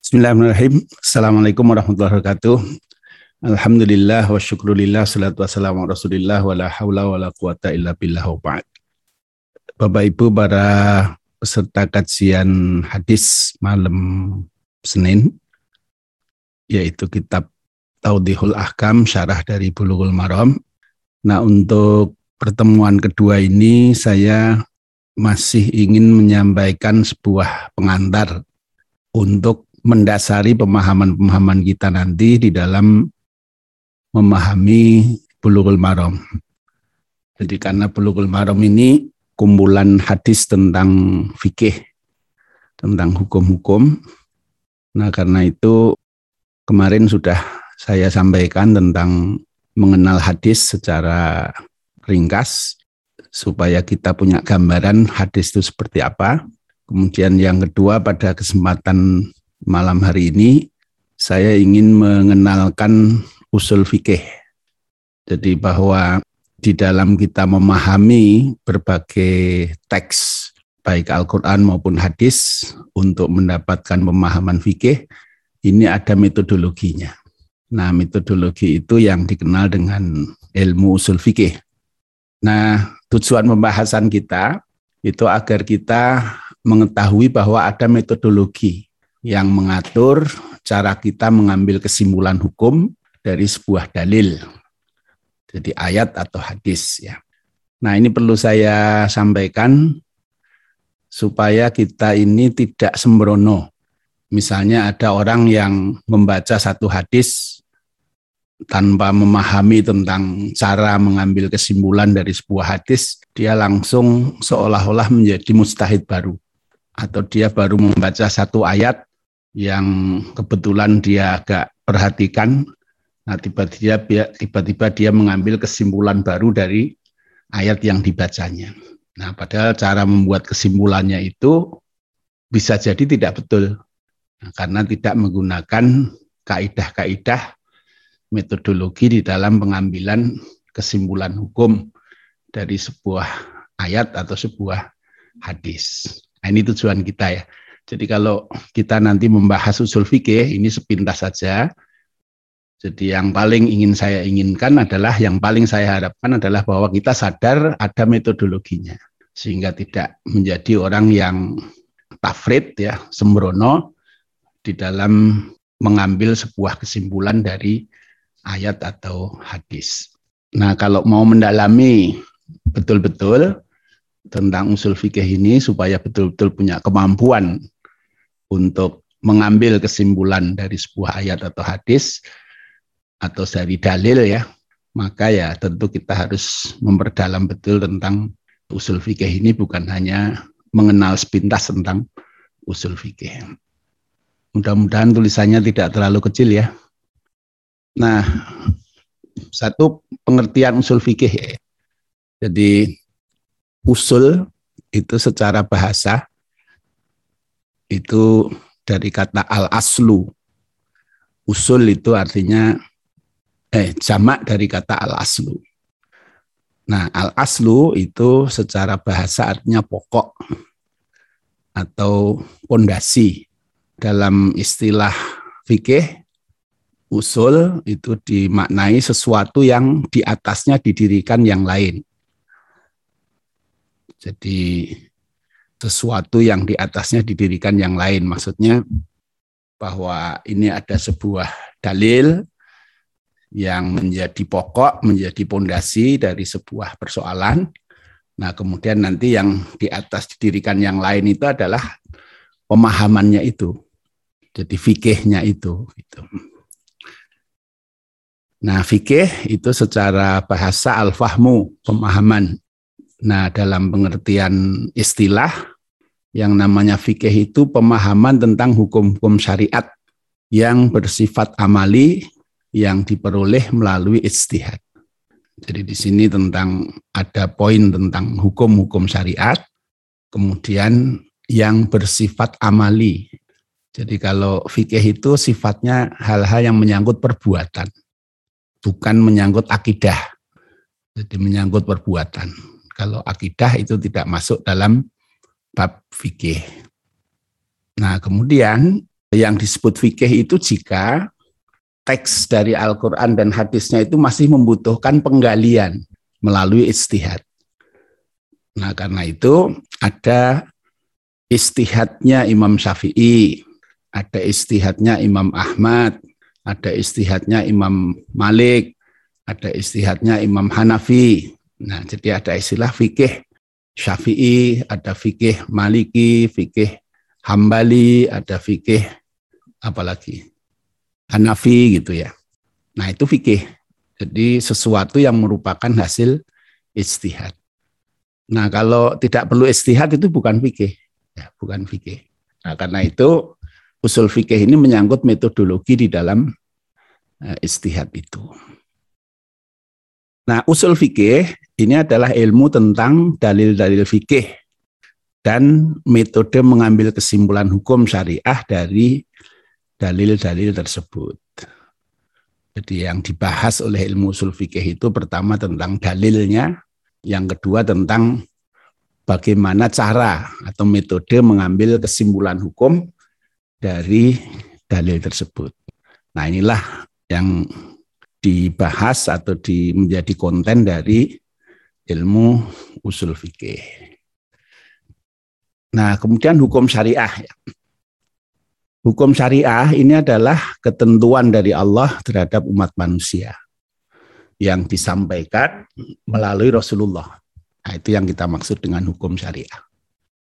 Bismillahirrahmanirrahim. Assalamualaikum warahmatullahi wabarakatuh. Alhamdulillah wa syukrulillah salatu wassalamu rasulillah wa la hawla wa la quwata illa billah wa. Bapak Ibu para peserta kajian hadis malam Senin yaitu kitab Taudihul Ahkam syarah dari Bulughul Maram. Nah, untuk pertemuan kedua ini saya masih ingin menyampaikan sebuah pengantar untuk mendasari pemahaman-pemahaman kita nanti di dalam memahami Bulughul Maram. Jadi karena Bulughul Maram ini kumpulan hadis tentang fikih, tentang hukum-hukum. Nah karena itu kemarin sudah saya sampaikan tentang mengenal hadis secara ringkas supaya kita punya gambaran hadis itu seperti apa. Kemudian yang kedua pada kesempatan malam hari ini saya ingin mengenalkan usul fikih. Jadi bahwa di dalam kita memahami berbagai teks baik Al-Quran maupun hadis untuk mendapatkan pemahaman fikih, ini ada metodologinya. Nah, metodologi itu yang dikenal dengan ilmu usul fikih. Nah, tujuan pembahasan kita itu agar kita mengetahui bahwa ada metodologi yang mengatur cara kita mengambil kesimpulan hukum dari sebuah dalil. Jadi ayat atau hadis ya. Nah, ini perlu saya sampaikan supaya kita ini tidak sembrono. Misalnya ada orang yang membaca satu hadis tanpa memahami tentang cara mengambil kesimpulan dari sebuah hadis, dia langsung seolah-olah menjadi mustahid baru. Atau dia baru membaca satu ayat yang kebetulan dia agak perhatikan, nah tiba-tiba tiba-tiba dia mengambil kesimpulan baru dari ayat yang dibacanya. Nah, padahal cara membuat kesimpulannya itu bisa jadi tidak betul. Nah, karena tidak menggunakan kaidah-kaidah metodologi di dalam pengambilan kesimpulan hukum dari sebuah ayat atau sebuah hadis. Nah, ini tujuan kita ya. Jadi kalau kita nanti membahas usul fikih ini sepintas saja. Jadi yang paling ingin saya inginkan adalah yang paling saya harapkan adalah bahwa kita sadar ada metodologinya sehingga tidak menjadi orang yang tafrid ya sembrono di dalam mengambil sebuah kesimpulan dari ayat atau hadis. Nah, kalau mau mendalami betul-betul tentang usul fikih ini supaya betul-betul punya kemampuan untuk mengambil kesimpulan dari sebuah ayat atau hadis atau dari dalil ya, maka ya tentu kita harus memperdalam betul tentang usul fikih ini bukan hanya mengenal sepintas tentang usul fikih. Mudah-mudahan tulisannya tidak terlalu kecil ya. Nah, satu pengertian usul fikih ya. Jadi usul itu secara bahasa itu dari kata al aslu. Usul itu artinya eh jamak dari kata al aslu. Nah, al aslu itu secara bahasa artinya pokok atau pondasi. Dalam istilah fikih usul itu dimaknai sesuatu yang di atasnya didirikan yang lain. Jadi sesuatu yang di atasnya didirikan yang lain. Maksudnya bahwa ini ada sebuah dalil yang menjadi pokok, menjadi pondasi dari sebuah persoalan. Nah, kemudian nanti yang di atas didirikan yang lain itu adalah pemahamannya itu. Jadi fikihnya itu. Gitu. Nah, fikih itu secara bahasa al-fahmu, pemahaman. Nah, dalam pengertian istilah, yang namanya fikih itu pemahaman tentang hukum-hukum syariat yang bersifat amali yang diperoleh melalui istihad. Jadi di sini tentang ada poin tentang hukum-hukum syariat, kemudian yang bersifat amali. Jadi kalau fikih itu sifatnya hal-hal yang menyangkut perbuatan bukan menyangkut akidah. Jadi menyangkut perbuatan. Kalau akidah itu tidak masuk dalam bab fikih. Nah, kemudian Yang disebut fikih itu jika teks dari Al-Quran dan hadisnya itu masih membutuhkan penggalian melalui istihad. Nah karena itu ada istihadnya Imam Syafi'i, ada istihadnya Imam Ahmad, ada istihadnya Imam Malik, ada istihadnya Imam Hanafi. Nah, jadi ada istilah fikih Syafi'i, ada fikih Maliki, fikih Hambali, ada fikih apalagi Hanafi gitu ya. Nah, itu fikih. Jadi sesuatu yang merupakan hasil istihad. Nah, kalau tidak perlu istihad itu bukan fikih. Ya, bukan fikih. Nah, karena itu usul fikih ini menyangkut metodologi di dalam uh, istihad itu. Nah, usul fikih ini adalah ilmu tentang dalil-dalil fikih dan metode mengambil kesimpulan hukum syariah dari dalil-dalil tersebut. Jadi yang dibahas oleh ilmu usul fikih itu pertama tentang dalilnya, yang kedua tentang bagaimana cara atau metode mengambil kesimpulan hukum dari dalil tersebut. Nah inilah yang dibahas atau di, menjadi konten dari ilmu usul fikih. Nah kemudian hukum syariah. Hukum syariah ini adalah ketentuan dari Allah terhadap umat manusia yang disampaikan melalui Rasulullah. Nah, itu yang kita maksud dengan hukum syariah.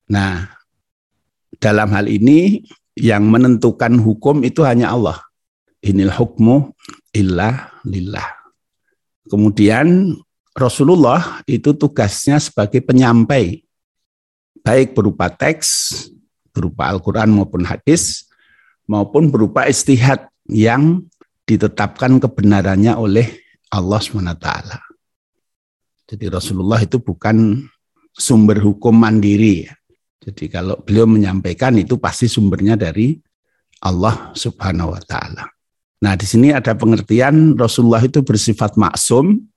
Nah, dalam hal ini yang menentukan hukum itu hanya Allah. Inil hukmu illa lillah. Kemudian Rasulullah itu tugasnya sebagai penyampai, baik berupa teks, berupa Al-Quran maupun hadis, maupun berupa istihad yang ditetapkan kebenarannya oleh Allah SWT. Jadi Rasulullah itu bukan sumber hukum mandiri. Jadi kalau beliau menyampaikan itu pasti sumbernya dari Allah Subhanahu wa taala. Nah, di sini ada pengertian Rasulullah itu bersifat maksum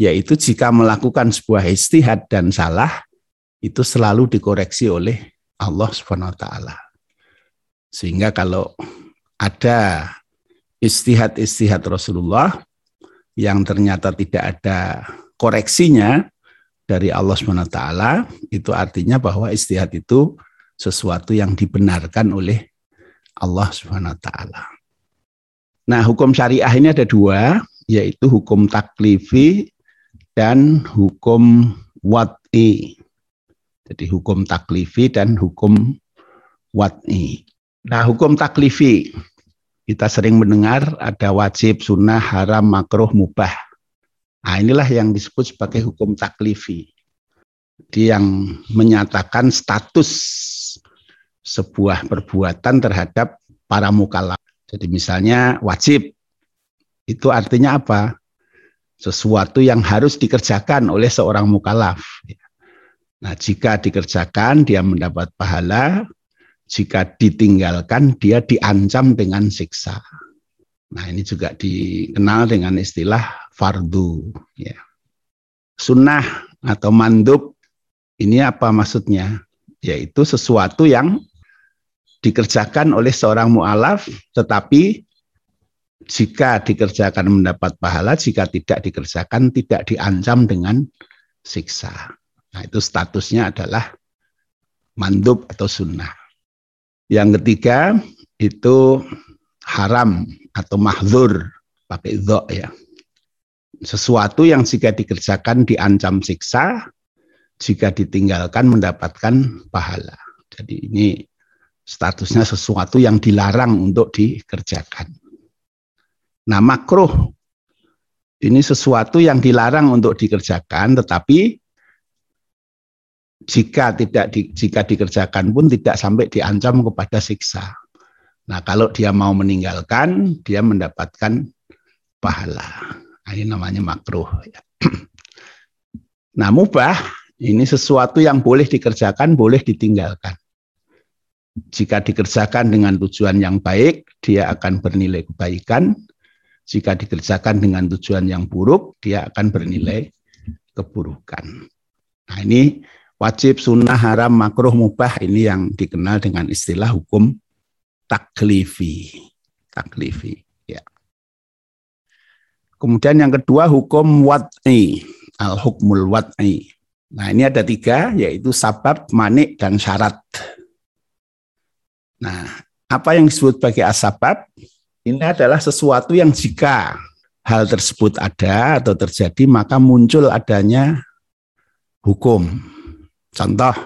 yaitu jika melakukan sebuah istihad dan salah itu selalu dikoreksi oleh Allah Subhanahu wa taala. Sehingga kalau ada istihad-istihad Rasulullah yang ternyata tidak ada koreksinya, dari Allah SWT itu artinya bahwa istihad itu sesuatu yang dibenarkan oleh Allah SWT. Nah, hukum syariah ini ada dua, yaitu hukum taklifi dan hukum wat'i. Jadi hukum taklifi dan hukum wat'i. Nah, hukum taklifi, kita sering mendengar ada wajib, sunnah, haram, makruh, mubah. Nah, inilah yang disebut sebagai hukum taklifi. Dia yang menyatakan status sebuah perbuatan terhadap para mukallaf. Jadi misalnya wajib itu artinya apa? Sesuatu yang harus dikerjakan oleh seorang mukallaf. Nah, jika dikerjakan dia mendapat pahala, jika ditinggalkan dia diancam dengan siksa. Nah, ini juga dikenal dengan istilah fardu ya. Sunnah atau mandub ini apa maksudnya? Yaitu sesuatu yang dikerjakan oleh seorang mu'alaf tetapi jika dikerjakan mendapat pahala, jika tidak dikerjakan tidak diancam dengan siksa. Nah, itu statusnya adalah mandub atau sunnah. Yang ketiga itu haram atau mahzur pakai dho ya sesuatu yang jika dikerjakan diancam siksa, jika ditinggalkan mendapatkan pahala. Jadi ini statusnya sesuatu yang dilarang untuk dikerjakan. Nah makruh ini sesuatu yang dilarang untuk dikerjakan, tetapi jika tidak di, jika dikerjakan pun tidak sampai diancam kepada siksa. Nah kalau dia mau meninggalkan, dia mendapatkan pahala. Nah, ini namanya makruh. Nah, mubah ini sesuatu yang boleh dikerjakan, boleh ditinggalkan. Jika dikerjakan dengan tujuan yang baik, dia akan bernilai kebaikan. Jika dikerjakan dengan tujuan yang buruk, dia akan bernilai keburukan. Nah, ini wajib, sunnah, haram, makruh, mubah ini yang dikenal dengan istilah hukum taklifi. Taklifi, ya. Kemudian yang kedua hukum wat'i, al-hukmul wat'i. Nah ini ada tiga, yaitu sabab, manik, dan syarat. Nah, apa yang disebut sebagai asabab? Ini adalah sesuatu yang jika hal tersebut ada atau terjadi, maka muncul adanya hukum. Contoh,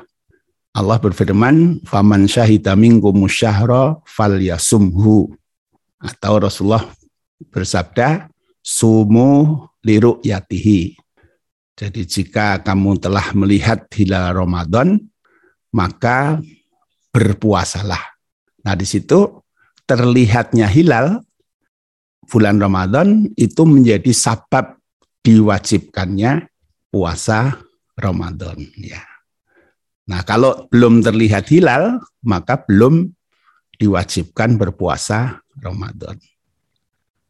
Allah berfirman, "Faman syahida minkum falyasumhu." Atau Rasulullah bersabda, "Sumu liru yatihi." Jadi jika kamu telah melihat hilal Ramadan, maka berpuasalah. Nah, di situ terlihatnya hilal bulan Ramadan itu menjadi sabab diwajibkannya puasa Ramadan ya. Nah, kalau belum terlihat hilal, maka belum diwajibkan berpuasa Ramadan.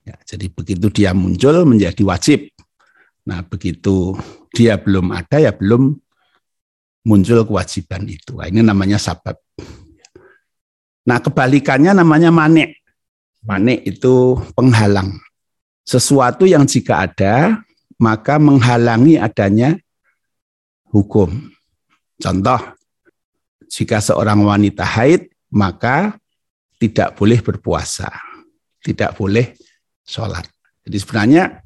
Ya, jadi begitu dia muncul menjadi wajib. Nah, begitu dia belum ada ya belum muncul kewajiban itu. Nah, ini namanya sabab. Nah, kebalikannya namanya manik. Manik itu penghalang. Sesuatu yang jika ada, maka menghalangi adanya hukum. Contoh, jika seorang wanita haid, maka tidak boleh berpuasa, tidak boleh sholat. Jadi sebenarnya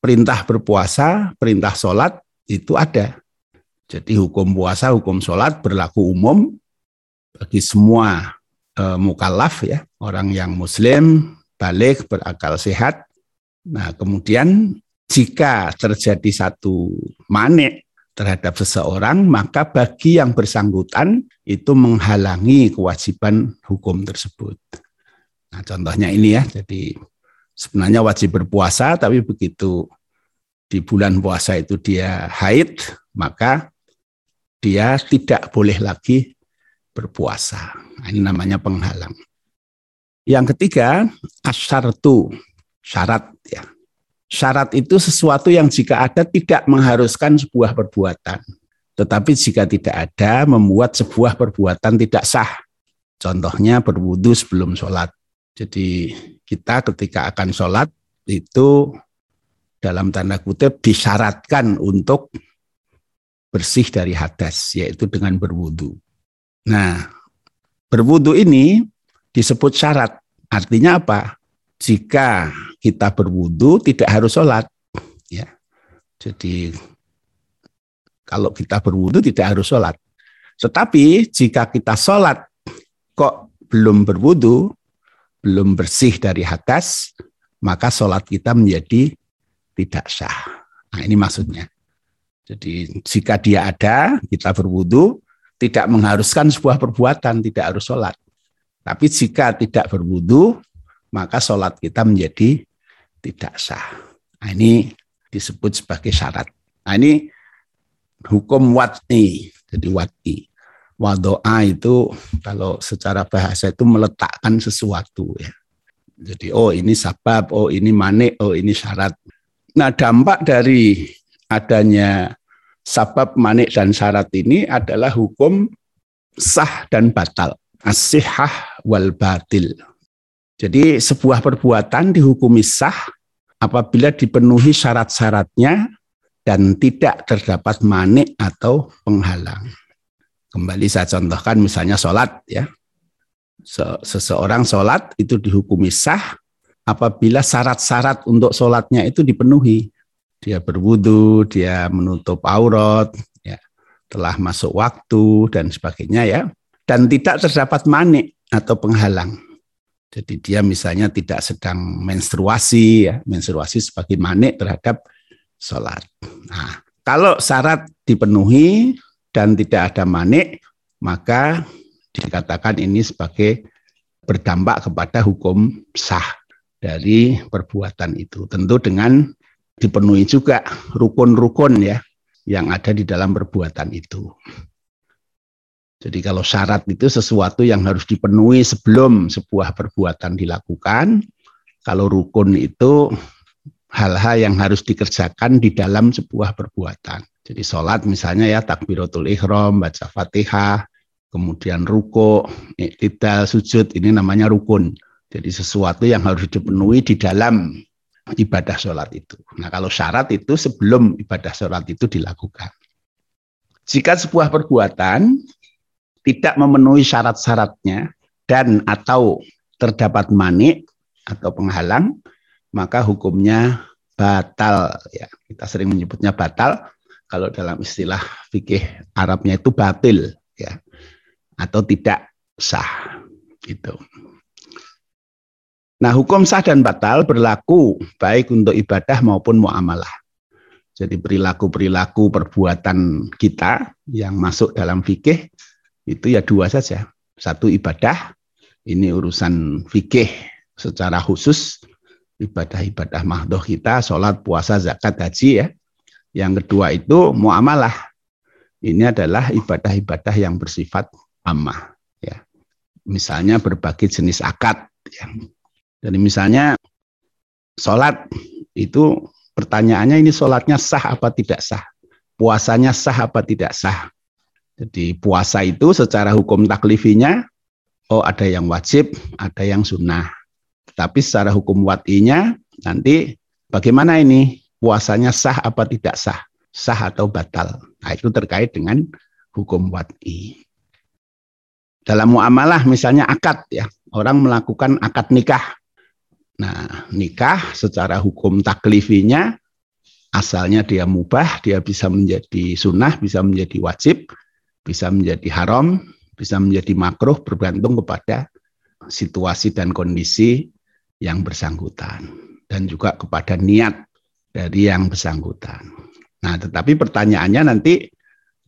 perintah berpuasa, perintah sholat itu ada. Jadi hukum puasa, hukum sholat berlaku umum bagi semua e, mukallaf ya, orang yang muslim, balik, berakal sehat. Nah, kemudian jika terjadi satu manik terhadap seseorang, maka bagi yang bersangkutan itu menghalangi kewajiban hukum tersebut. Nah, contohnya ini ya, jadi sebenarnya wajib berpuasa, tapi begitu di bulan puasa itu dia haid, maka dia tidak boleh lagi berpuasa. Nah, ini namanya penghalang. Yang ketiga, asyartu, syarat ya. Syarat itu sesuatu yang jika ada tidak mengharuskan sebuah perbuatan. Tetapi jika tidak ada, membuat sebuah perbuatan tidak sah. Contohnya berwudu sebelum sholat. Jadi kita ketika akan sholat itu dalam tanda kutip disyaratkan untuk bersih dari hadas, yaitu dengan berwudu. Nah, berwudu ini disebut syarat. Artinya apa? Jika kita berwudu tidak harus sholat. Ya. Jadi kalau kita berwudu tidak harus sholat. Tetapi jika kita sholat kok belum berwudu, belum bersih dari hadas, maka sholat kita menjadi tidak sah. Nah ini maksudnya. Jadi jika dia ada, kita berwudu, tidak mengharuskan sebuah perbuatan, tidak harus sholat. Tapi jika tidak berwudu, maka sholat kita menjadi tidak sah. Nah, ini disebut sebagai syarat. Nah, ini hukum wat'i. Jadi wat'i. Wadoa itu kalau secara bahasa itu meletakkan sesuatu ya. Jadi oh ini sabab, oh ini manik, oh ini syarat. Nah dampak dari adanya sabab manik dan syarat ini adalah hukum sah dan batal. Asihah wal batil. Jadi sebuah perbuatan dihukumi sah apabila dipenuhi syarat-syaratnya dan tidak terdapat manik atau penghalang. Kembali saya contohkan misalnya sholat ya. Seseorang sholat itu dihukumi sah apabila syarat-syarat untuk sholatnya itu dipenuhi dia berwudu, dia menutup aurat, ya, telah masuk waktu dan sebagainya ya, dan tidak terdapat manik atau penghalang. Jadi dia misalnya tidak sedang menstruasi, ya, menstruasi sebagai manik terhadap sholat. Nah, kalau syarat dipenuhi dan tidak ada manik, maka dikatakan ini sebagai berdampak kepada hukum sah dari perbuatan itu. Tentu dengan dipenuhi juga rukun-rukun ya yang ada di dalam perbuatan itu. Jadi kalau syarat itu sesuatu yang harus dipenuhi sebelum sebuah perbuatan dilakukan, kalau rukun itu hal-hal yang harus dikerjakan di dalam sebuah perbuatan. Jadi sholat misalnya ya takbiratul ikhram, baca fatihah, kemudian ruko, tidak sujud, ini namanya rukun. Jadi sesuatu yang harus dipenuhi di dalam ibadah sholat itu. Nah kalau syarat itu sebelum ibadah sholat itu dilakukan. Jika sebuah perbuatan tidak memenuhi syarat-syaratnya dan atau terdapat manik atau penghalang, maka hukumnya batal. Ya, kita sering menyebutnya batal. Kalau dalam istilah fikih Arabnya itu batil, ya, atau tidak sah. Gitu. Nah, hukum sah dan batal berlaku baik untuk ibadah maupun muamalah. Jadi perilaku-perilaku perbuatan kita yang masuk dalam fikih itu ya dua saja. Satu ibadah, ini urusan fikih secara khusus, ibadah-ibadah mahdoh kita, sholat, puasa, zakat, haji ya. Yang kedua itu muamalah. Ini adalah ibadah-ibadah yang bersifat amah. Ya. Misalnya berbagai jenis akad. Ya jadi misalnya sholat itu pertanyaannya ini sholatnya sah apa tidak sah? Puasanya sah apa tidak sah? Jadi puasa itu secara hukum taklifinya, oh ada yang wajib, ada yang sunnah. Tapi secara hukum watinya nanti bagaimana ini? Puasanya sah apa tidak sah? Sah atau batal? Nah itu terkait dengan hukum wati. Dalam muamalah misalnya akad ya, orang melakukan akad nikah Nah, nikah secara hukum taklifinya asalnya dia mubah, dia bisa menjadi sunnah, bisa menjadi wajib, bisa menjadi haram, bisa menjadi makruh bergantung kepada situasi dan kondisi yang bersangkutan dan juga kepada niat dari yang bersangkutan. Nah, tetapi pertanyaannya nanti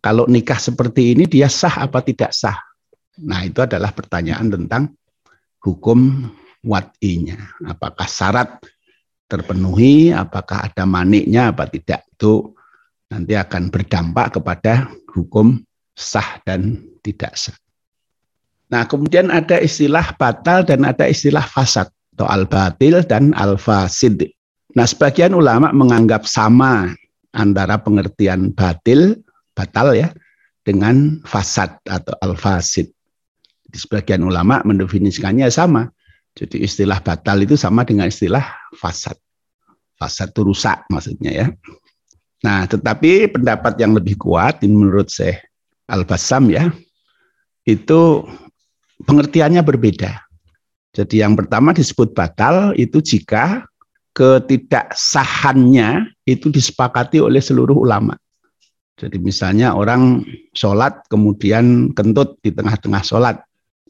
kalau nikah seperti ini dia sah apa tidak sah? Nah, itu adalah pertanyaan tentang hukum watinya. Apakah syarat terpenuhi, apakah ada maniknya apa tidak. Itu nanti akan berdampak kepada hukum sah dan tidak sah. Nah, kemudian ada istilah batal dan ada istilah fasad atau al-batil dan al-fasid. Nah, sebagian ulama menganggap sama antara pengertian batil, batal ya, dengan fasad atau al-fasid. Di sebagian ulama mendefinisikannya sama. Jadi istilah batal itu sama dengan istilah fasad. Fasad itu rusak maksudnya ya. Nah, tetapi pendapat yang lebih kuat menurut saya Al-Bassam ya, itu pengertiannya berbeda. Jadi yang pertama disebut batal itu jika ketidaksahannya itu disepakati oleh seluruh ulama. Jadi misalnya orang sholat kemudian kentut di tengah-tengah sholat.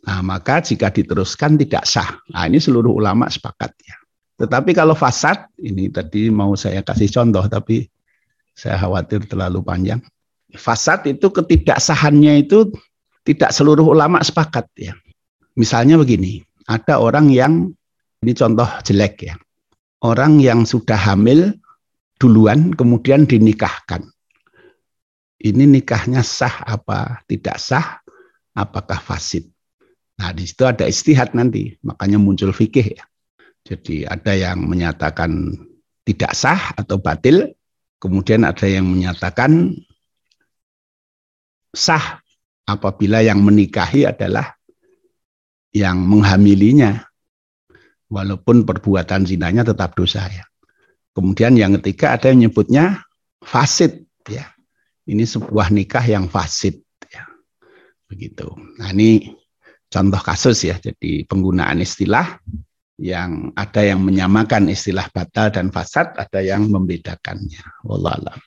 Nah, maka jika diteruskan tidak sah. Nah, ini seluruh ulama sepakat ya. Tetapi kalau fasad, ini tadi mau saya kasih contoh, tapi saya khawatir terlalu panjang. Fasad itu ketidaksahannya itu tidak seluruh ulama sepakat ya. Misalnya begini, ada orang yang ini contoh jelek ya. Orang yang sudah hamil duluan kemudian dinikahkan. Ini nikahnya sah apa tidak sah? Apakah fasid? Nah, di situ ada istihad nanti, makanya muncul fikih ya. Jadi ada yang menyatakan tidak sah atau batil, kemudian ada yang menyatakan sah apabila yang menikahi adalah yang menghamilinya, walaupun perbuatan zinanya tetap dosa ya. Kemudian yang ketiga ada yang menyebutnya fasid ya. Ini sebuah nikah yang fasid ya. Begitu. Nah, ini contoh kasus ya. Jadi penggunaan istilah yang ada yang menyamakan istilah batal dan fasad, ada yang membedakannya. Wallahualam.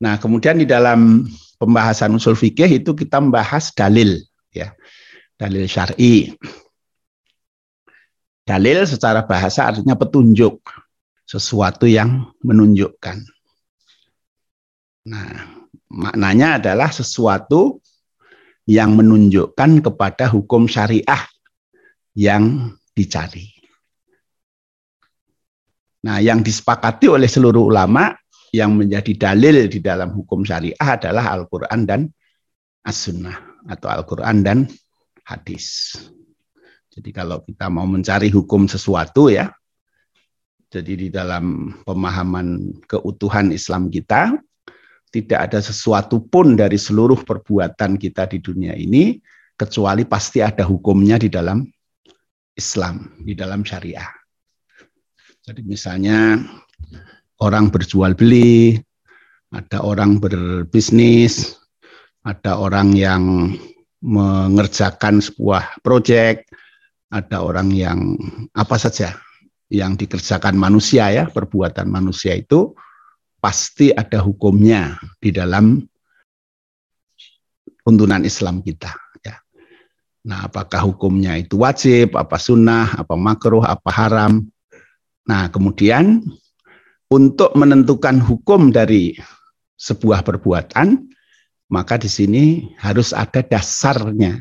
Nah, kemudian di dalam pembahasan usul fikih itu kita membahas dalil ya. Dalil syar'i. Dalil secara bahasa artinya petunjuk, sesuatu yang menunjukkan. Nah, maknanya adalah sesuatu yang menunjukkan kepada hukum syariah yang dicari. Nah, yang disepakati oleh seluruh ulama yang menjadi dalil di dalam hukum syariah adalah Al-Quran dan As-Sunnah atau Al-Quran dan hadis. Jadi kalau kita mau mencari hukum sesuatu ya, jadi di dalam pemahaman keutuhan Islam kita, tidak ada sesuatu pun dari seluruh perbuatan kita di dunia ini kecuali pasti ada hukumnya di dalam Islam, di dalam syariah. Jadi misalnya orang berjual beli, ada orang berbisnis, ada orang yang mengerjakan sebuah proyek, ada orang yang apa saja yang dikerjakan manusia ya, perbuatan manusia itu pasti ada hukumnya di dalam tuntunan Islam kita. Ya. Nah, apakah hukumnya itu wajib, apa sunnah, apa makruh, apa haram. Nah, kemudian untuk menentukan hukum dari sebuah perbuatan, maka di sini harus ada dasarnya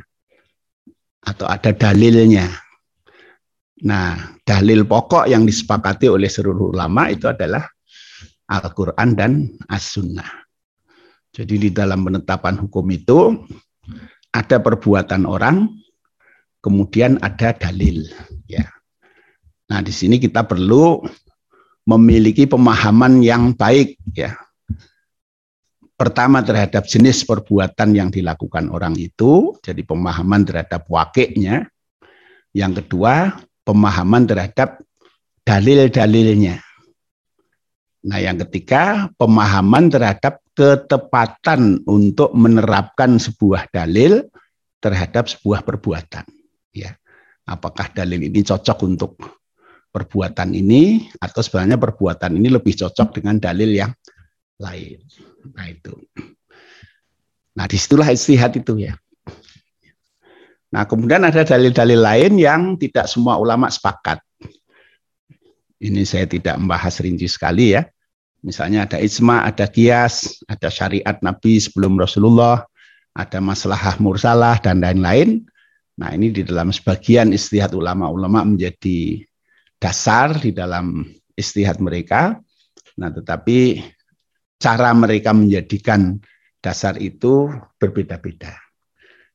atau ada dalilnya. Nah, dalil pokok yang disepakati oleh seluruh ulama itu adalah Al-Quran dan As-Sunnah. Jadi di dalam penetapan hukum itu ada perbuatan orang, kemudian ada dalil. Ya. Nah di sini kita perlu memiliki pemahaman yang baik. Ya. Pertama terhadap jenis perbuatan yang dilakukan orang itu, jadi pemahaman terhadap wakilnya. Yang kedua, pemahaman terhadap dalil-dalilnya. Nah, yang ketiga, pemahaman terhadap ketepatan untuk menerapkan sebuah dalil terhadap sebuah perbuatan. Ya, apakah dalil ini cocok untuk perbuatan ini atau sebenarnya perbuatan ini lebih cocok dengan dalil yang lain. Nah itu. Nah di situlah istihad itu ya. Nah kemudian ada dalil-dalil lain yang tidak semua ulama sepakat. Ini saya tidak membahas rinci sekali ya. Misalnya ada ijma, ada kias, ada syariat Nabi sebelum Rasulullah, ada masalah mursalah dan lain-lain. Nah ini di dalam sebagian istihad ulama-ulama menjadi dasar di dalam istihad mereka. Nah tetapi cara mereka menjadikan dasar itu berbeda-beda.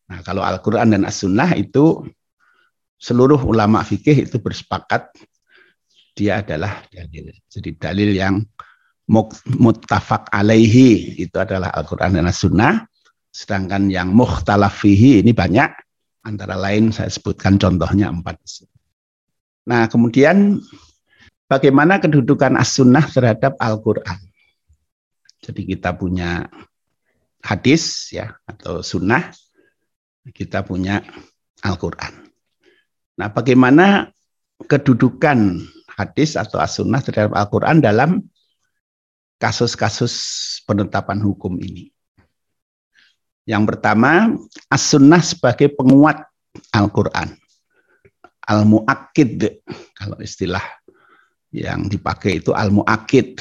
Nah kalau Al-Quran dan As-Sunnah itu seluruh ulama fikih itu bersepakat dia adalah dalil. Jadi dalil yang muttafaq alaihi itu adalah Al-Quran dan As-Sunnah. Sedangkan yang mukhtalaf fihi ini banyak. Antara lain saya sebutkan contohnya empat. Nah kemudian bagaimana kedudukan As-Sunnah terhadap Al-Quran. Jadi kita punya hadis ya atau sunnah, kita punya Al-Quran. Nah bagaimana kedudukan hadis atau as-sunnah terhadap Al-Quran dalam kasus-kasus penetapan hukum ini. Yang pertama, as-sunnah sebagai penguat Al-Quran. Al-mu'akid, kalau istilah yang dipakai itu al-mu'akid.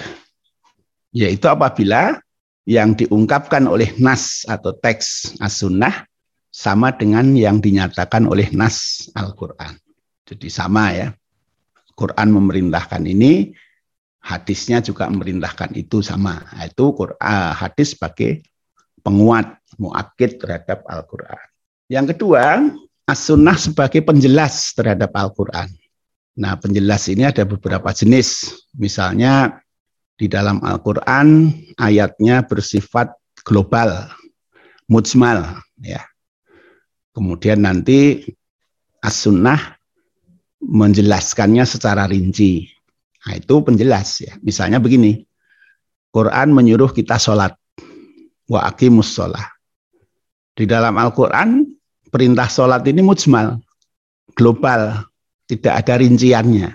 Yaitu apabila yang diungkapkan oleh nas atau teks as-sunnah sama dengan yang dinyatakan oleh nas Al-Quran. Jadi sama ya. Quran memerintahkan ini, hadisnya juga memerintahkan itu sama. Itu Quran, ah, hadis sebagai penguat, muakid terhadap Al-Quran. Yang kedua, as-sunnah sebagai penjelas terhadap Al-Quran. Nah, penjelas ini ada beberapa jenis. Misalnya di dalam Al-Quran ayatnya bersifat global, mujmal. ya. Kemudian nanti as-sunnah menjelaskannya secara rinci. Nah, itu penjelas ya. Misalnya begini, Quran menyuruh kita sholat. Wa aqimus sholat. Di dalam Al-Quran, perintah sholat ini mujmal, global, tidak ada rinciannya.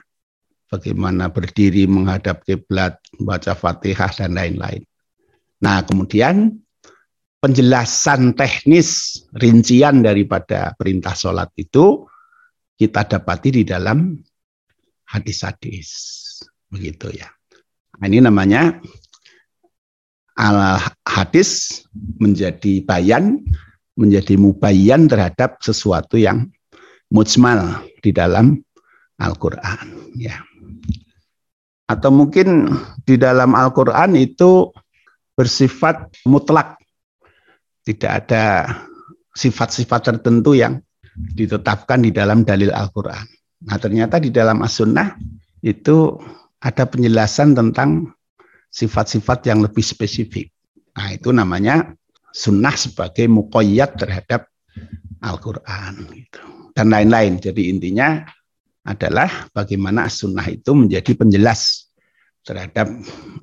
Bagaimana berdiri menghadap kiblat, baca fatihah, dan lain-lain. Nah, kemudian penjelasan teknis rincian daripada perintah sholat itu kita dapati di dalam hadis-hadis. Begitu ya. Nah, ini namanya al hadis menjadi bayan, menjadi mubayyan terhadap sesuatu yang mujmal di dalam Al-Qur'an ya. Atau mungkin di dalam Al-Qur'an itu bersifat mutlak. Tidak ada sifat-sifat tertentu yang ditetapkan di dalam dalil Al-Quran. Nah ternyata di dalam As-Sunnah itu ada penjelasan tentang sifat-sifat yang lebih spesifik. Nah, itu namanya sunnah sebagai mukoyat terhadap Al-Quran. Gitu. Dan lain-lain. Jadi intinya adalah bagaimana sunnah itu menjadi penjelas terhadap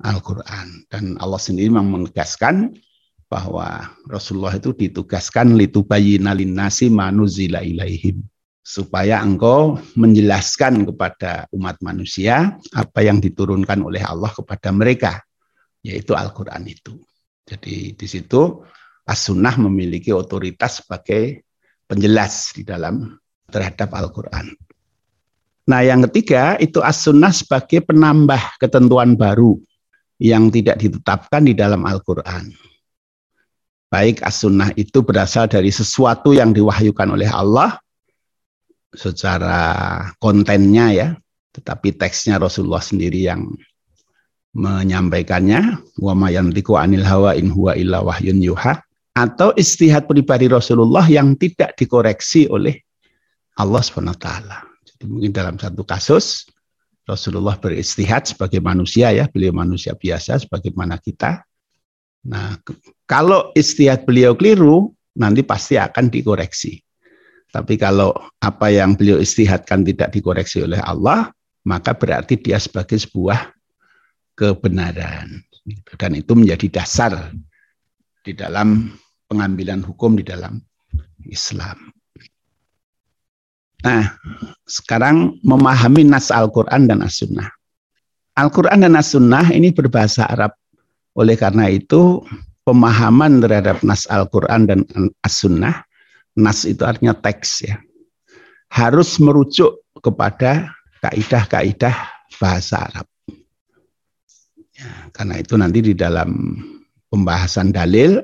Al-Quran. Dan Allah sendiri memang menegaskan bahwa Rasulullah itu ditugaskan litubayina linnasi manuzila ilaihim supaya engkau menjelaskan kepada umat manusia apa yang diturunkan oleh Allah kepada mereka, yaitu Al-Quran itu. Jadi di situ As-Sunnah memiliki otoritas sebagai penjelas di dalam terhadap Al-Quran. Nah yang ketiga itu As-Sunnah sebagai penambah ketentuan baru yang tidak ditetapkan di dalam Al-Quran. Baik As-Sunnah itu berasal dari sesuatu yang diwahyukan oleh Allah secara kontennya ya, tetapi teksnya Rasulullah sendiri yang menyampaikannya wa mayantiku anil hawa in huwa illa wahyun yuha atau istihad pribadi Rasulullah yang tidak dikoreksi oleh Allah SWT. Jadi mungkin dalam satu kasus Rasulullah beristihad sebagai manusia ya, beliau manusia biasa sebagaimana kita. Nah, kalau istihad beliau keliru, nanti pasti akan dikoreksi. Tapi kalau apa yang beliau istihadkan tidak dikoreksi oleh Allah, maka berarti dia sebagai sebuah kebenaran. Dan itu menjadi dasar di dalam pengambilan hukum di dalam Islam. Nah, sekarang memahami nas Al-Quran dan As-Sunnah. Al-Quran dan As-Sunnah ini berbahasa Arab. Oleh karena itu, pemahaman terhadap nas Al-Quran dan As-Sunnah nas itu artinya teks ya. Harus merujuk kepada kaidah-kaidah bahasa Arab. Ya, karena itu nanti di dalam pembahasan dalil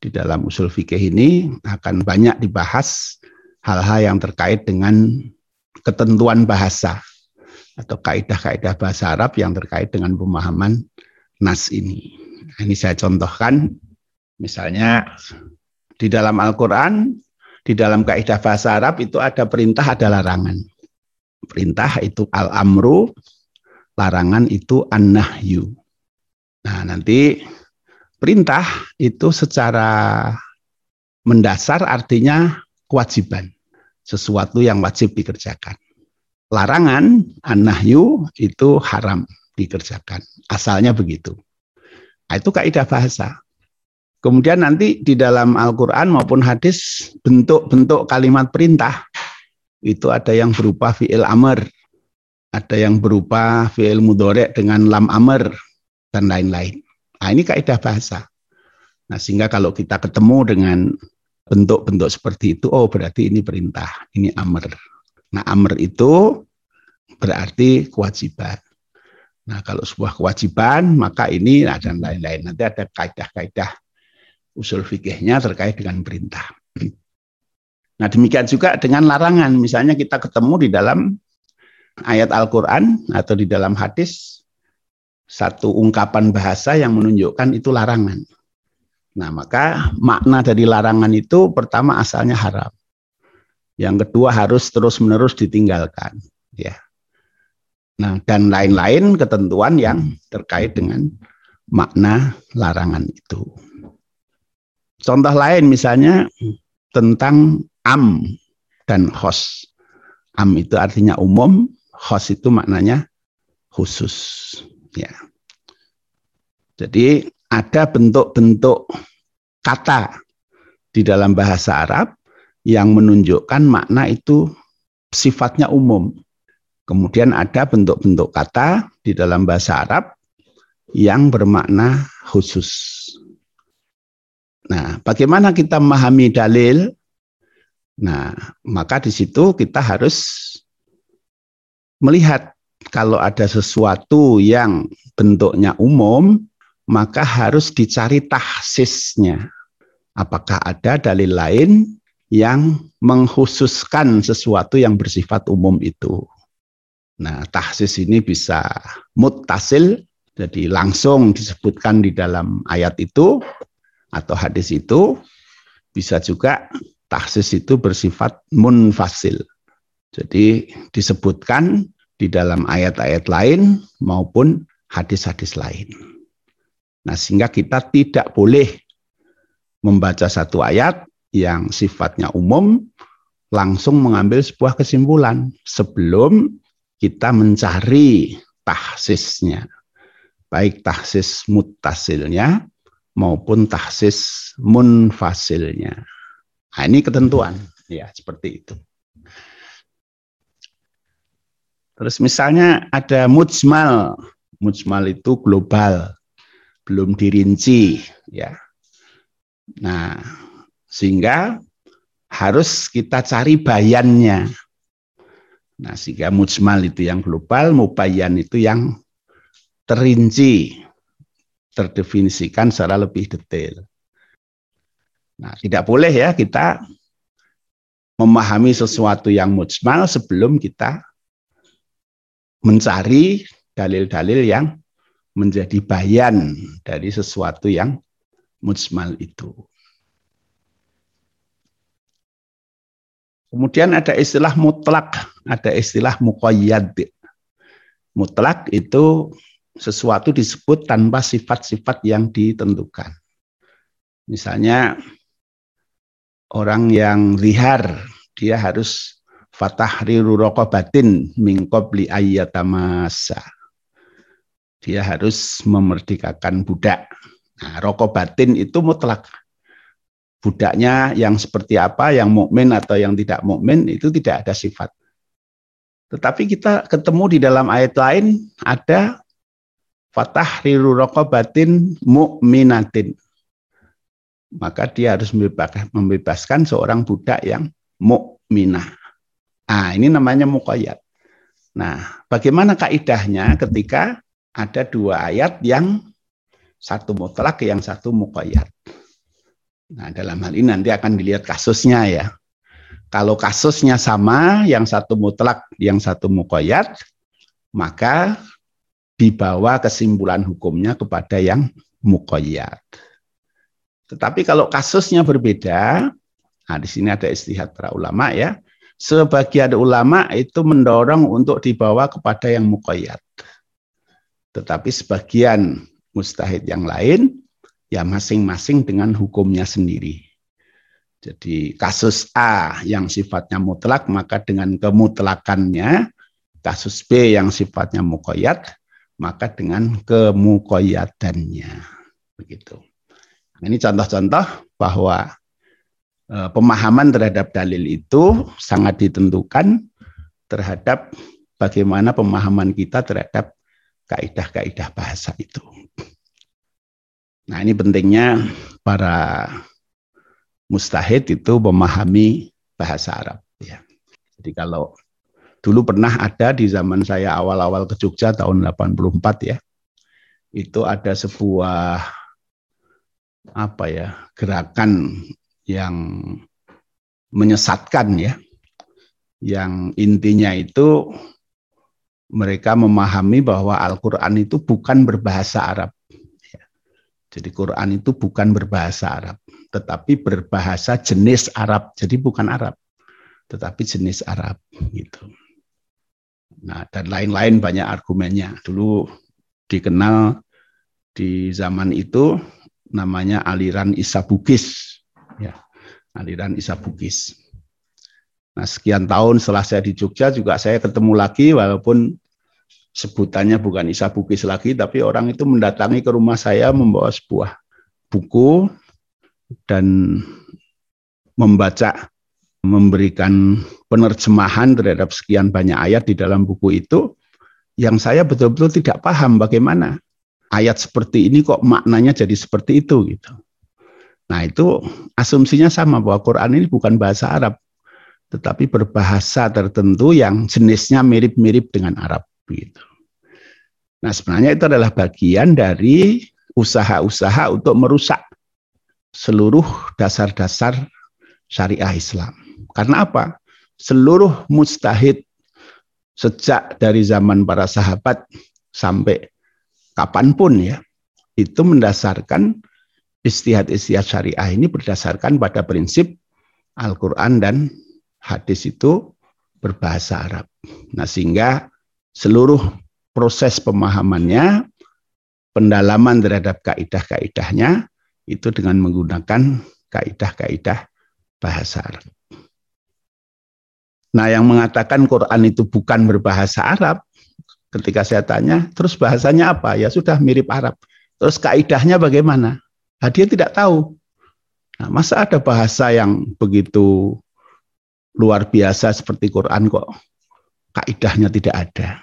di dalam usul fikih ini akan banyak dibahas hal-hal yang terkait dengan ketentuan bahasa atau kaidah-kaidah bahasa Arab yang terkait dengan pemahaman nas ini. Ini saya contohkan misalnya di dalam Al-Qur'an di dalam kaidah bahasa Arab itu ada perintah, ada larangan. Perintah itu al-amru, larangan itu an-nahyu. Nah, nanti perintah itu secara mendasar artinya kewajiban, sesuatu yang wajib dikerjakan. Larangan an-nahyu itu haram dikerjakan. Asalnya begitu. Nah, itu kaidah bahasa. Kemudian nanti di dalam Al-Quran maupun hadis bentuk-bentuk kalimat perintah itu ada yang berupa fi'il amr, ada yang berupa fi'il mudorek dengan lam amr, dan lain-lain. Nah ini kaidah bahasa. Nah sehingga kalau kita ketemu dengan bentuk-bentuk seperti itu, oh berarti ini perintah, ini amr. Nah amr itu berarti kewajiban. Nah kalau sebuah kewajiban, maka ini nah, dan lain-lain. Nanti ada kaidah-kaidah usul fikihnya terkait dengan perintah. Nah demikian juga dengan larangan. Misalnya kita ketemu di dalam ayat Al-Quran atau di dalam hadis satu ungkapan bahasa yang menunjukkan itu larangan. Nah maka makna dari larangan itu pertama asalnya haram. Yang kedua harus terus-menerus ditinggalkan. Ya. Nah dan lain-lain ketentuan yang terkait dengan makna larangan itu. Contoh lain misalnya tentang am dan khos. Am itu artinya umum, khos itu maknanya khusus. Ya. Jadi ada bentuk-bentuk kata di dalam bahasa Arab yang menunjukkan makna itu sifatnya umum. Kemudian ada bentuk-bentuk kata di dalam bahasa Arab yang bermakna khusus. Nah, bagaimana kita memahami dalil? Nah, maka di situ kita harus melihat kalau ada sesuatu yang bentuknya umum, maka harus dicari tahsisnya. Apakah ada dalil lain yang mengkhususkan sesuatu yang bersifat umum itu? Nah, tahsis ini bisa mutasil, jadi langsung disebutkan di dalam ayat itu, atau hadis itu bisa juga taksis itu bersifat munfasil. Jadi disebutkan di dalam ayat-ayat lain maupun hadis-hadis lain. Nah, sehingga kita tidak boleh membaca satu ayat yang sifatnya umum langsung mengambil sebuah kesimpulan sebelum kita mencari tahsisnya. Baik tahsis mutasilnya maupun tahsis munfasilnya. Nah, ini ketentuan ya seperti itu. Terus misalnya ada mujmal. Mujmal itu global, belum dirinci ya. Nah, sehingga harus kita cari bayannya. Nah, sehingga mujmal itu yang global, mubayan itu yang terinci, terdefinisikan secara lebih detail. Nah, tidak boleh ya kita memahami sesuatu yang mujmal sebelum kita mencari dalil-dalil yang menjadi bayan dari sesuatu yang mujmal itu. Kemudian ada istilah mutlak, ada istilah muqayyad. Mutlak itu sesuatu disebut tanpa sifat-sifat yang ditentukan. Misalnya orang yang lihar, dia harus fatahriru raqabatin min qabli ayyatamasa. Dia harus memerdekakan budak. Nah, rokobatin itu mutlak budaknya yang seperti apa, yang mukmin atau yang tidak mukmin itu tidak ada sifat. Tetapi kita ketemu di dalam ayat lain ada fatah riru rokobatin mukminatin. Maka dia harus membebaskan seorang budak yang mukminah. Nah, ini namanya mukoyat. Nah, bagaimana kaidahnya ketika ada dua ayat yang satu mutlak, yang satu mukoyat. Nah, dalam hal ini nanti akan dilihat kasusnya ya. Kalau kasusnya sama, yang satu mutlak, yang satu mukoyat, maka dibawa kesimpulan hukumnya kepada yang mukoyat. Tetapi kalau kasusnya berbeda, nah di sini ada istihad para ulama ya, sebagian ulama itu mendorong untuk dibawa kepada yang mukoyat. Tetapi sebagian mustahid yang lain ya masing-masing dengan hukumnya sendiri. Jadi kasus A yang sifatnya mutlak maka dengan kemutlakannya, kasus B yang sifatnya mukoyat maka dengan kemukoyatannya. Begitu. Nah, ini contoh-contoh bahwa e, pemahaman terhadap dalil itu sangat ditentukan terhadap bagaimana pemahaman kita terhadap kaidah-kaidah bahasa itu. Nah ini pentingnya para mustahid itu memahami bahasa Arab. Ya. Jadi kalau dulu pernah ada di zaman saya awal-awal ke Jogja tahun 84 ya, itu ada sebuah apa ya gerakan yang menyesatkan ya, yang intinya itu mereka memahami bahwa Al-Quran itu bukan berbahasa Arab. Jadi Quran itu bukan berbahasa Arab, tetapi berbahasa jenis Arab. Jadi bukan Arab, tetapi jenis Arab gitu. Nah, dan lain-lain banyak argumennya. Dulu dikenal di zaman itu namanya aliran Isabugis. Ya, aliran Isabugis. Nah, sekian tahun setelah saya di Jogja juga saya ketemu lagi walaupun sebutannya bukan Isa Bukis lagi, tapi orang itu mendatangi ke rumah saya membawa sebuah buku dan membaca, memberikan penerjemahan terhadap sekian banyak ayat di dalam buku itu, yang saya betul-betul tidak paham bagaimana ayat seperti ini kok maknanya jadi seperti itu gitu. Nah itu asumsinya sama bahwa Quran ini bukan bahasa Arab, tetapi berbahasa tertentu yang jenisnya mirip-mirip dengan Arab begitu. Nah, sebenarnya itu adalah bagian dari usaha-usaha untuk merusak seluruh dasar-dasar syariah Islam. Karena apa? Seluruh mustahid sejak dari zaman para sahabat sampai kapan pun ya, itu mendasarkan istihad-istihad syariah ini berdasarkan pada prinsip Al-Quran dan hadis itu berbahasa Arab. Nah sehingga seluruh proses pemahamannya pendalaman terhadap kaidah-kaidahnya itu dengan menggunakan kaidah-kaidah bahasa Arab. Nah, yang mengatakan Quran itu bukan berbahasa Arab, ketika saya tanya, terus bahasanya apa? Ya sudah mirip Arab. Terus kaidahnya bagaimana? Nah, dia tidak tahu. Nah, masa ada bahasa yang begitu luar biasa seperti Quran kok kaidahnya tidak ada.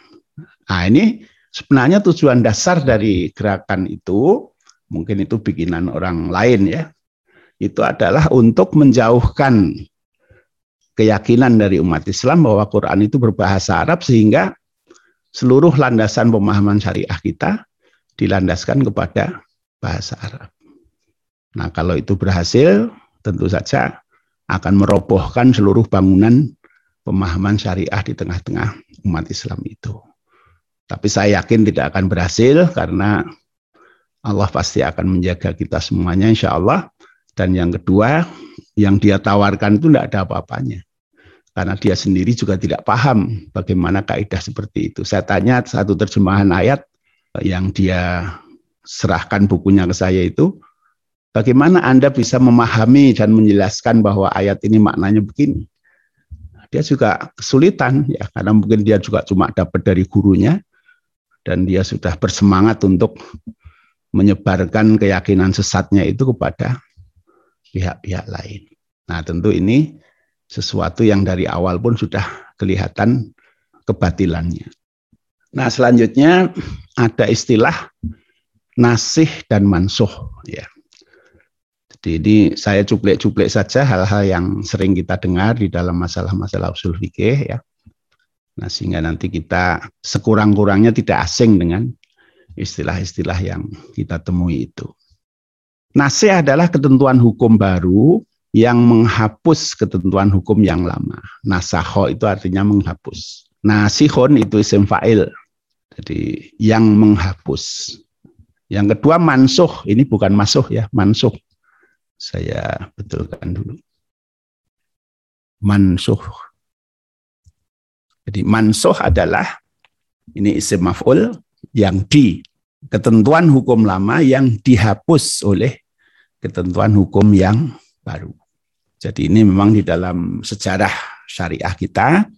Nah, ini sebenarnya tujuan dasar dari gerakan itu, mungkin itu bikinan orang lain ya, itu adalah untuk menjauhkan keyakinan dari umat Islam bahwa Quran itu berbahasa Arab sehingga seluruh landasan pemahaman syariah kita dilandaskan kepada bahasa Arab. Nah, kalau itu berhasil, tentu saja akan merobohkan seluruh bangunan pemahaman syariah di tengah-tengah umat Islam itu. Tapi saya yakin tidak akan berhasil karena Allah pasti akan menjaga kita semuanya insya Allah. Dan yang kedua, yang dia tawarkan itu tidak ada apa-apanya. Karena dia sendiri juga tidak paham bagaimana kaidah seperti itu. Saya tanya satu terjemahan ayat yang dia serahkan bukunya ke saya itu, Bagaimana Anda bisa memahami dan menjelaskan bahwa ayat ini maknanya begini? Dia juga kesulitan ya karena mungkin dia juga cuma dapat dari gurunya dan dia sudah bersemangat untuk menyebarkan keyakinan sesatnya itu kepada pihak-pihak lain. Nah, tentu ini sesuatu yang dari awal pun sudah kelihatan kebatilannya. Nah, selanjutnya ada istilah nasih dan mansuh ya. Jadi saya cuplek-cuplek saja hal-hal yang sering kita dengar di dalam masalah-masalah usul fikih ya. Nah, sehingga nanti kita sekurang-kurangnya tidak asing dengan istilah-istilah yang kita temui itu. Nasih adalah ketentuan hukum baru yang menghapus ketentuan hukum yang lama. Nasaho itu artinya menghapus. Nasihon itu isim fa'il. Jadi yang menghapus. Yang kedua mansuh, ini bukan masuh ya, mansuh saya betulkan dulu. Mansuh. Jadi mansuh adalah ini isim maf'ul yang di ketentuan hukum lama yang dihapus oleh ketentuan hukum yang baru. Jadi ini memang di dalam sejarah syariah kita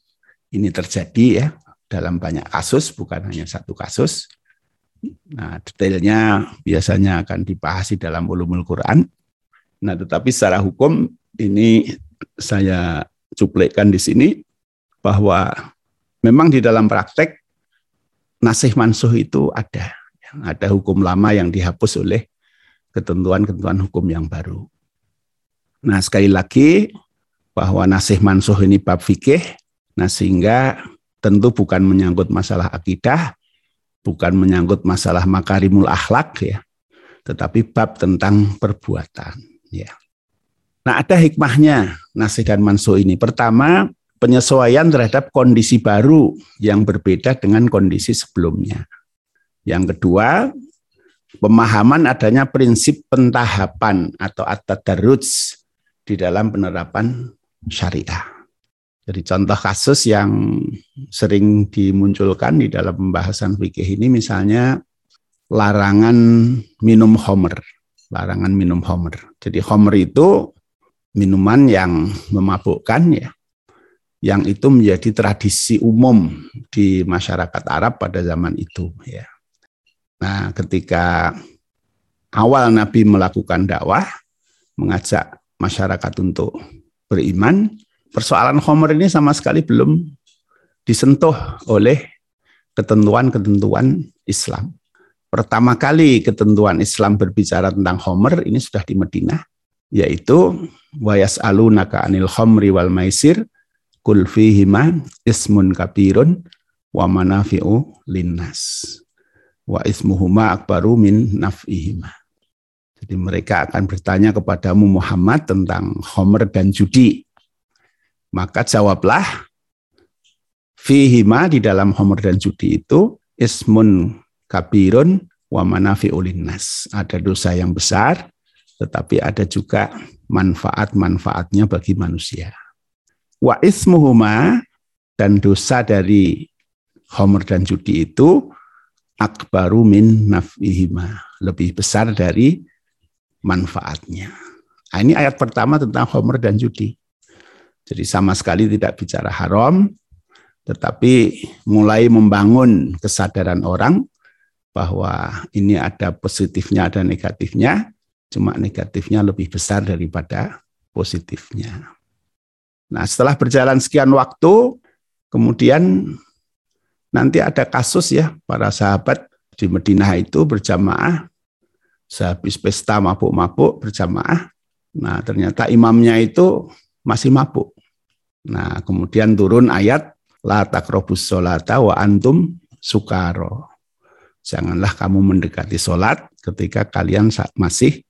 ini terjadi ya dalam banyak kasus bukan hanya satu kasus. Nah, detailnya biasanya akan dibahas di dalam ulumul Quran. Nah, tetapi secara hukum ini saya cuplikan di sini bahwa memang di dalam praktek nasih mansuh itu ada. Ada hukum lama yang dihapus oleh ketentuan-ketentuan hukum yang baru. Nah, sekali lagi bahwa nasih mansuh ini bab fikih, nah sehingga tentu bukan menyangkut masalah akidah, bukan menyangkut masalah makarimul akhlak ya, tetapi bab tentang perbuatan. Ya. Nah, ada hikmahnya nasih dan mansuh ini. Pertama, penyesuaian terhadap kondisi baru yang berbeda dengan kondisi sebelumnya. Yang kedua, pemahaman adanya prinsip pentahapan atau at-tadarruj di dalam penerapan syariah. Jadi contoh kasus yang sering dimunculkan di dalam pembahasan fikih ini misalnya larangan minum homer larangan minum homer. Jadi homer itu minuman yang memabukkan ya, yang itu menjadi tradisi umum di masyarakat Arab pada zaman itu ya. Nah, ketika awal Nabi melakukan dakwah, mengajak masyarakat untuk beriman, persoalan homer ini sama sekali belum disentuh oleh ketentuan-ketentuan Islam. Pertama kali ketentuan Islam berbicara tentang homer ini sudah di Madinah, yaitu wayas naka anil homri wal maisir kul fihima ismun kabirun wa manafi'u linnas wa ismuhuma akbaru min naf'ihima. Jadi mereka akan bertanya kepadamu Muhammad tentang homer dan judi. Maka jawablah fihima di dalam homer dan judi itu ismun kabirun wa manafi'ulinnas. Ada dosa yang besar, tetapi ada juga manfaat-manfaatnya bagi manusia. Wa ismuhuma dan dosa dari homer dan judi itu akbaru min naf'ihima. Lebih besar dari manfaatnya. Nah, ini ayat pertama tentang homer dan judi. Jadi sama sekali tidak bicara haram, tetapi mulai membangun kesadaran orang bahwa ini ada positifnya, ada negatifnya, cuma negatifnya lebih besar daripada positifnya. Nah, setelah berjalan sekian waktu, kemudian nanti ada kasus ya, para sahabat di Madinah itu berjamaah, sehabis pesta mabuk-mabuk berjamaah, nah ternyata imamnya itu masih mabuk. Nah, kemudian turun ayat la takrobus sholata wa antum sukaro. Janganlah kamu mendekati sholat ketika kalian masih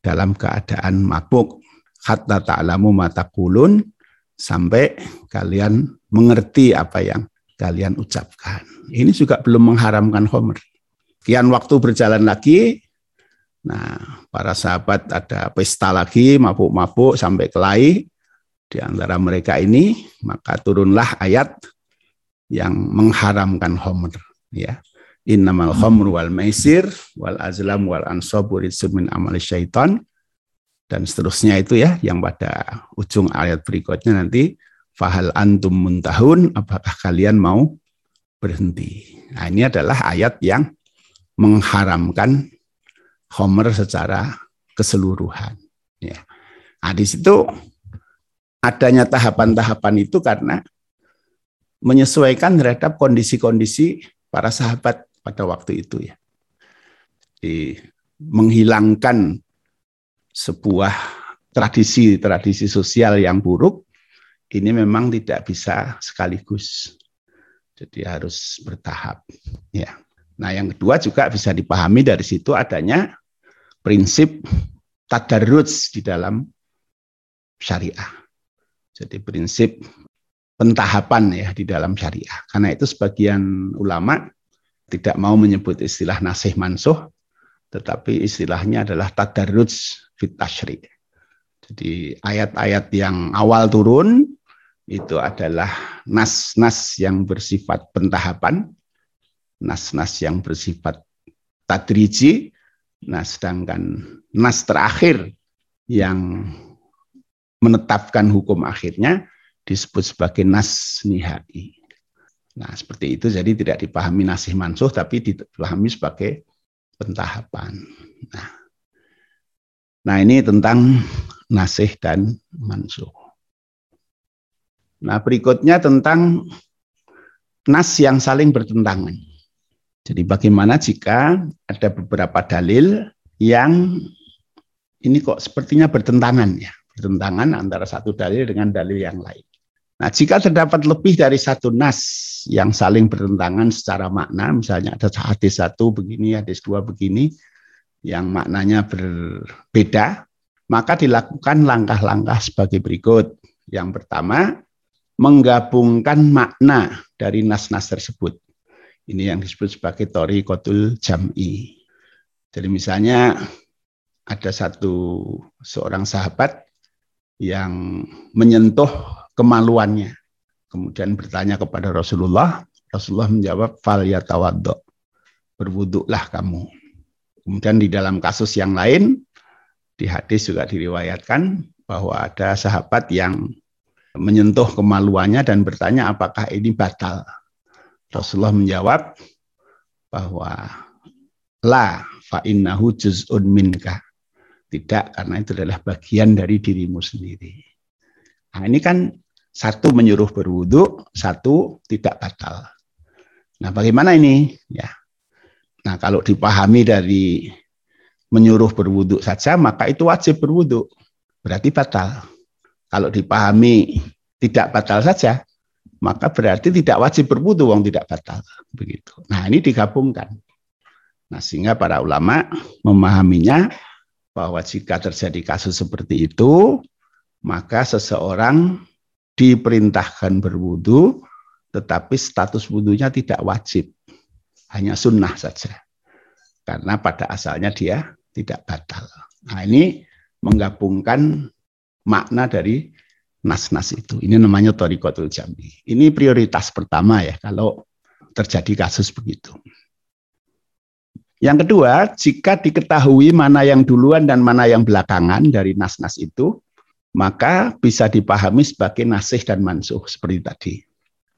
dalam keadaan mabuk. Hatta ta'lamu mata kulun sampai kalian mengerti apa yang kalian ucapkan. Ini juga belum mengharamkan homer. Kian waktu berjalan lagi, nah para sahabat ada pesta lagi, mabuk-mabuk sampai kelahi, di antara mereka ini, maka turunlah ayat yang mengharamkan homer. Ya. Innamal khomru wal maisir wal azlam wal ansabu min amal syaitan dan seterusnya itu ya yang pada ujung ayat berikutnya nanti fahal antum muntahun apakah kalian mau berhenti. Nah, ini adalah ayat yang mengharamkan homer secara keseluruhan ya. Nah, di situ adanya tahapan-tahapan itu karena menyesuaikan terhadap kondisi-kondisi para sahabat pada waktu itu ya. Di menghilangkan sebuah tradisi-tradisi sosial yang buruk ini memang tidak bisa sekaligus. Jadi harus bertahap ya. Nah, yang kedua juga bisa dipahami dari situ adanya prinsip tadarruj di dalam syariah. Jadi prinsip pentahapan ya di dalam syariah. Karena itu sebagian ulama tidak mau menyebut istilah nasih mansuh, tetapi istilahnya adalah tadarruj fit tashri. Jadi ayat-ayat yang awal turun itu adalah nas-nas yang bersifat pentahapan, nas-nas yang bersifat tadriji, nah sedangkan nas terakhir yang menetapkan hukum akhirnya disebut sebagai nas nihai. Nah, seperti itu jadi tidak dipahami nasih mansuh tapi dipahami sebagai pentahapan. Nah, nah ini tentang nasih dan mansuh. Nah, berikutnya tentang nas yang saling bertentangan. Jadi bagaimana jika ada beberapa dalil yang ini kok sepertinya bertentangan ya bertentangan antara satu dalil dengan dalil yang lain. Nah, jika terdapat lebih dari satu nas yang saling bertentangan secara makna, misalnya ada hadis satu begini, hadis dua begini, yang maknanya berbeda, maka dilakukan langkah-langkah sebagai berikut. Yang pertama, menggabungkan makna dari nas-nas tersebut. Ini yang disebut sebagai tori kotul jam'i. Jadi misalnya ada satu seorang sahabat yang menyentuh kemaluannya. Kemudian bertanya kepada Rasulullah, Rasulullah menjawab fal yatawaddo. Berwuduklah kamu. Kemudian di dalam kasus yang lain di hadis juga diriwayatkan bahwa ada sahabat yang menyentuh kemaluannya dan bertanya apakah ini batal. Rasulullah menjawab bahwa la fa innahu juz'un minka. Tidak, karena itu adalah bagian dari dirimu sendiri. Nah, ini kan satu menyuruh berwudu, satu tidak batal. Nah, bagaimana ini? Ya. Nah, kalau dipahami dari menyuruh berwudu saja, maka itu wajib berwudu. Berarti batal. Kalau dipahami tidak batal saja, maka berarti tidak wajib berwudu wong tidak batal. Begitu. Nah, ini digabungkan. Nah, sehingga para ulama memahaminya bahwa jika terjadi kasus seperti itu, maka seseorang diperintahkan berwudu, tetapi status wudhunya tidak wajib, hanya sunnah saja. Karena pada asalnya dia tidak batal. Nah ini menggabungkan makna dari nas-nas itu. Ini namanya torikotul jami. Ini prioritas pertama ya kalau terjadi kasus begitu. Yang kedua, jika diketahui mana yang duluan dan mana yang belakangan dari nas-nas itu, maka bisa dipahami sebagai nasih dan mansuh seperti tadi.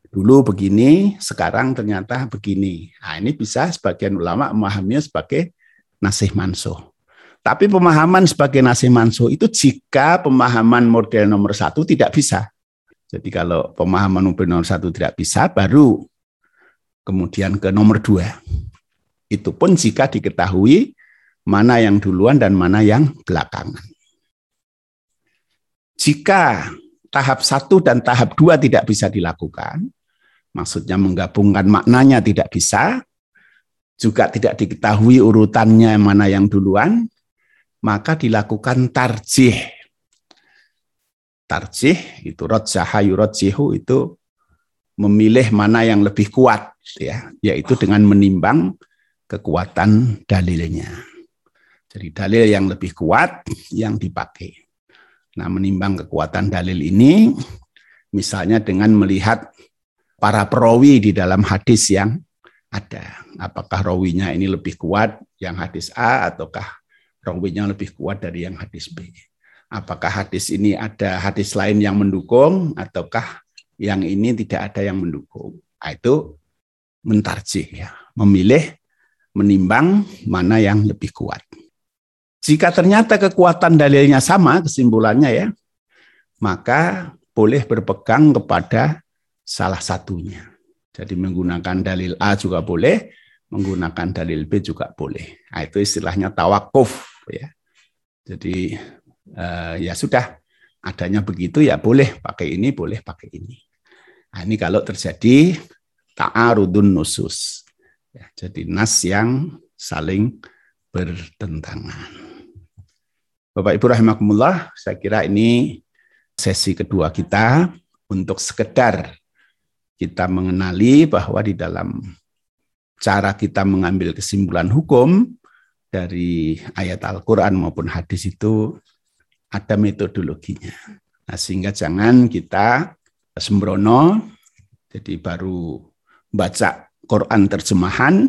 Dulu begini, sekarang ternyata begini. Nah, ini bisa sebagian ulama memahaminya sebagai nasih mansuh. Tapi pemahaman sebagai nasih mansuh itu jika pemahaman model nomor satu tidak bisa. Jadi kalau pemahaman model nomor satu tidak bisa, baru kemudian ke nomor dua. Itu pun jika diketahui mana yang duluan dan mana yang belakangan. Jika tahap satu dan tahap dua tidak bisa dilakukan, maksudnya menggabungkan maknanya tidak bisa, juga tidak diketahui urutannya mana yang duluan, maka dilakukan tarjih. Tarjih itu rojjaha yurojjihu itu memilih mana yang lebih kuat ya, yaitu dengan menimbang kekuatan dalilnya. Jadi dalil yang lebih kuat yang dipakai. Nah, menimbang kekuatan dalil ini misalnya dengan melihat para perawi di dalam hadis yang ada. Apakah rawinya ini lebih kuat yang hadis A ataukah rawinya lebih kuat dari yang hadis B? Apakah hadis ini ada hadis lain yang mendukung ataukah yang ini tidak ada yang mendukung? Nah, itu mentarjih ya, memilih menimbang mana yang lebih kuat. Jika ternyata kekuatan dalilnya sama kesimpulannya ya, maka boleh berpegang kepada salah satunya. Jadi menggunakan dalil A juga boleh, menggunakan dalil B juga boleh. Nah, itu istilahnya tawakuf ya. Jadi eh, ya sudah adanya begitu ya boleh pakai ini, boleh pakai ini. Nah, ini kalau terjadi ta'arudun nusus. Ya, jadi nas yang saling bertentangan. Bapak Ibu rahimakumullah, saya kira ini sesi kedua kita untuk sekedar kita mengenali bahwa di dalam cara kita mengambil kesimpulan hukum dari ayat Al-Quran maupun hadis itu ada metodologinya. Nah, sehingga jangan kita sembrono, jadi baru baca Quran terjemahan,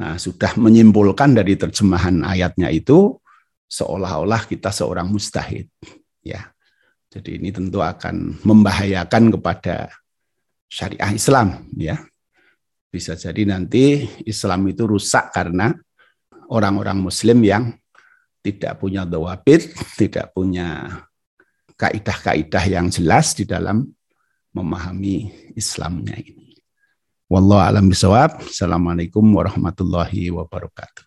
nah sudah menyimpulkan dari terjemahan ayatnya itu seolah-olah kita seorang mustahid. Ya, jadi ini tentu akan membahayakan kepada syariah Islam. Ya, bisa jadi nanti Islam itu rusak karena orang-orang Muslim yang tidak punya dawabit, tidak punya kaidah-kaidah yang jelas di dalam memahami Islamnya ini. Wallahu alam bisawab. Assalamualaikum warahmatullahi wabarakatuh.